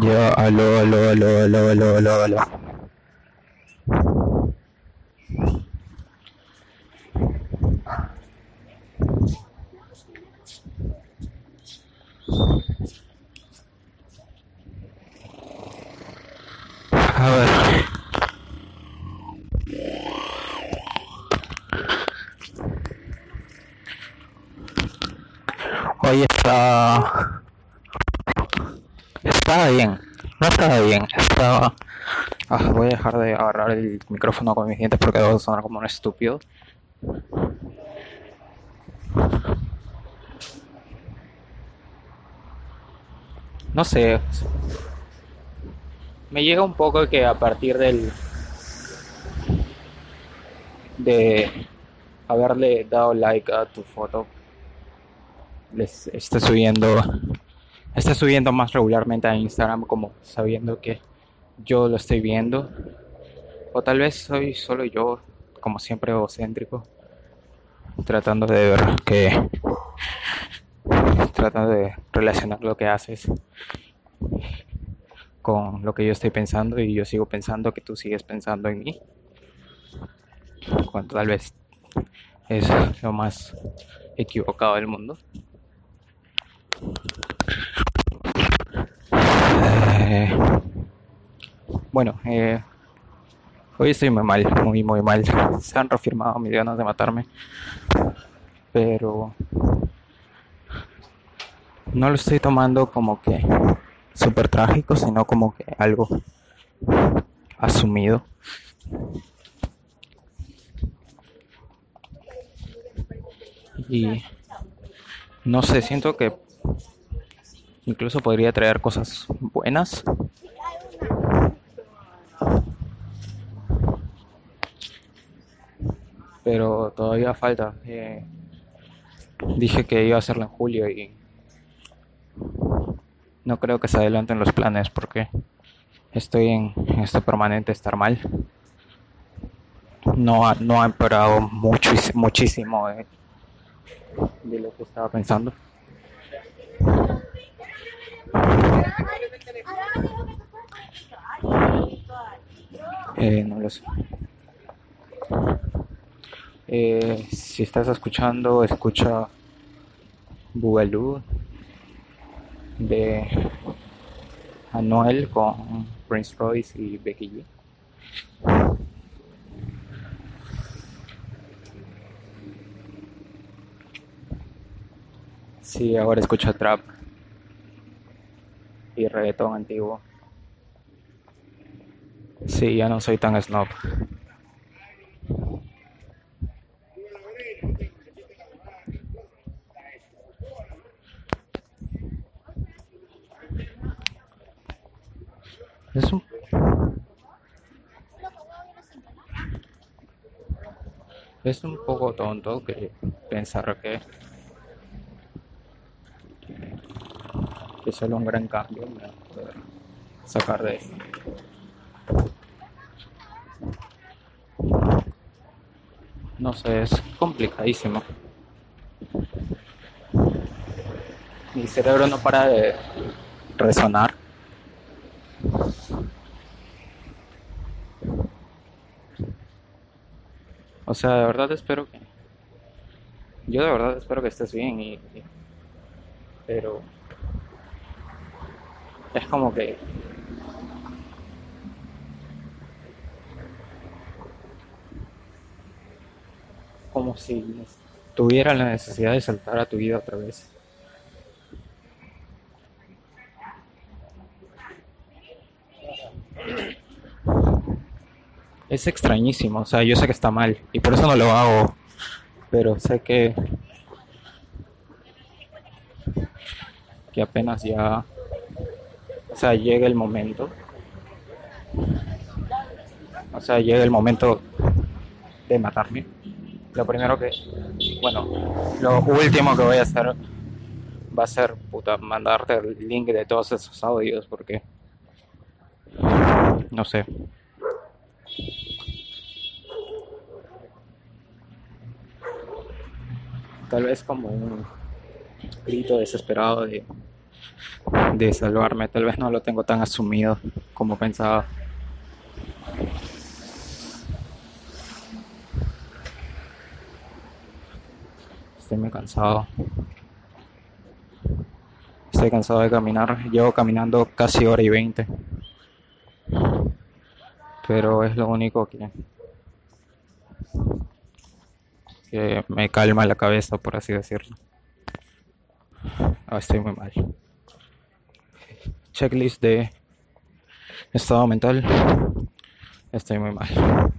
Ya, aló, aló, aló, aló, aló, aló, aló. A ver. Hoy está... Estaba bien. No estaba bien. Estaba... Ah, voy a dejar de agarrar el micrófono con mis dientes porque debo sonar como un estúpido. No sé. Me llega un poco que a partir del... De haberle dado like a tu foto les esté subiendo esté subiendo más regularmente a Instagram como sabiendo que yo lo estoy viendo. O tal vez soy solo yo como siempre egocéntrico tratando de ver que tratando de relacionar lo que haces con lo que yo estoy pensando y yo sigo pensando que tú sigues pensando en mí. Cuando tal vez es lo más equivocado del mundo eh, bueno, eh, hoy estoy muy mal, muy, muy mal. Se han reafirmado mis ganas de matarme. Pero no lo estoy tomando como que súper trágico, sino como que algo asumido. Y no sé, siento que incluso podría traer cosas buenas. Pero todavía falta. Eh, dije que iba a hacerlo en julio y no creo que se adelanten los planes porque estoy en, esto permanente estar mal. No ha, no ha empeorado mucho, muchísimo eh, de lo que estaba pensando. Eh, no lo sé. Eh, si estás escuchando, escucha Bugalú de Anuel con Prince Royce y Becky G. Sí, ahora escucho trap y reggaetón antiguo. Sí, ya no soy tan snob. Es un... Es un poco tonto que pensar que que solo un gran cambio poder sacar de esto. No sé, es complicadísimo. Mi cerebro no para de resonar. O sea, de verdad espero que... Yo de verdad espero que estés bien y... Pero... Es como que... Como si tuviera la necesidad de saltar a tu vida otra vez. Es extrañísimo, o sea, yo sé que está mal y por eso no lo hago, pero sé que que apenas ya o sea, llega el momento. O sea, llega el momento de matarme. Lo primero que, bueno, lo último que voy a hacer va a ser, puta, mandarte el link de todos esos audios porque, no sé. Tal vez como un grito desesperado de de salvarme. Tal vez no lo tengo tan asumido como pensaba. Estoy cansado. Estoy cansado de caminar. Llevo caminando casi hora y veinte. Pero es lo único que, que me calma la cabeza, por así decirlo. Ah, estoy muy mal. Checklist de estado mental. Estoy muy mal.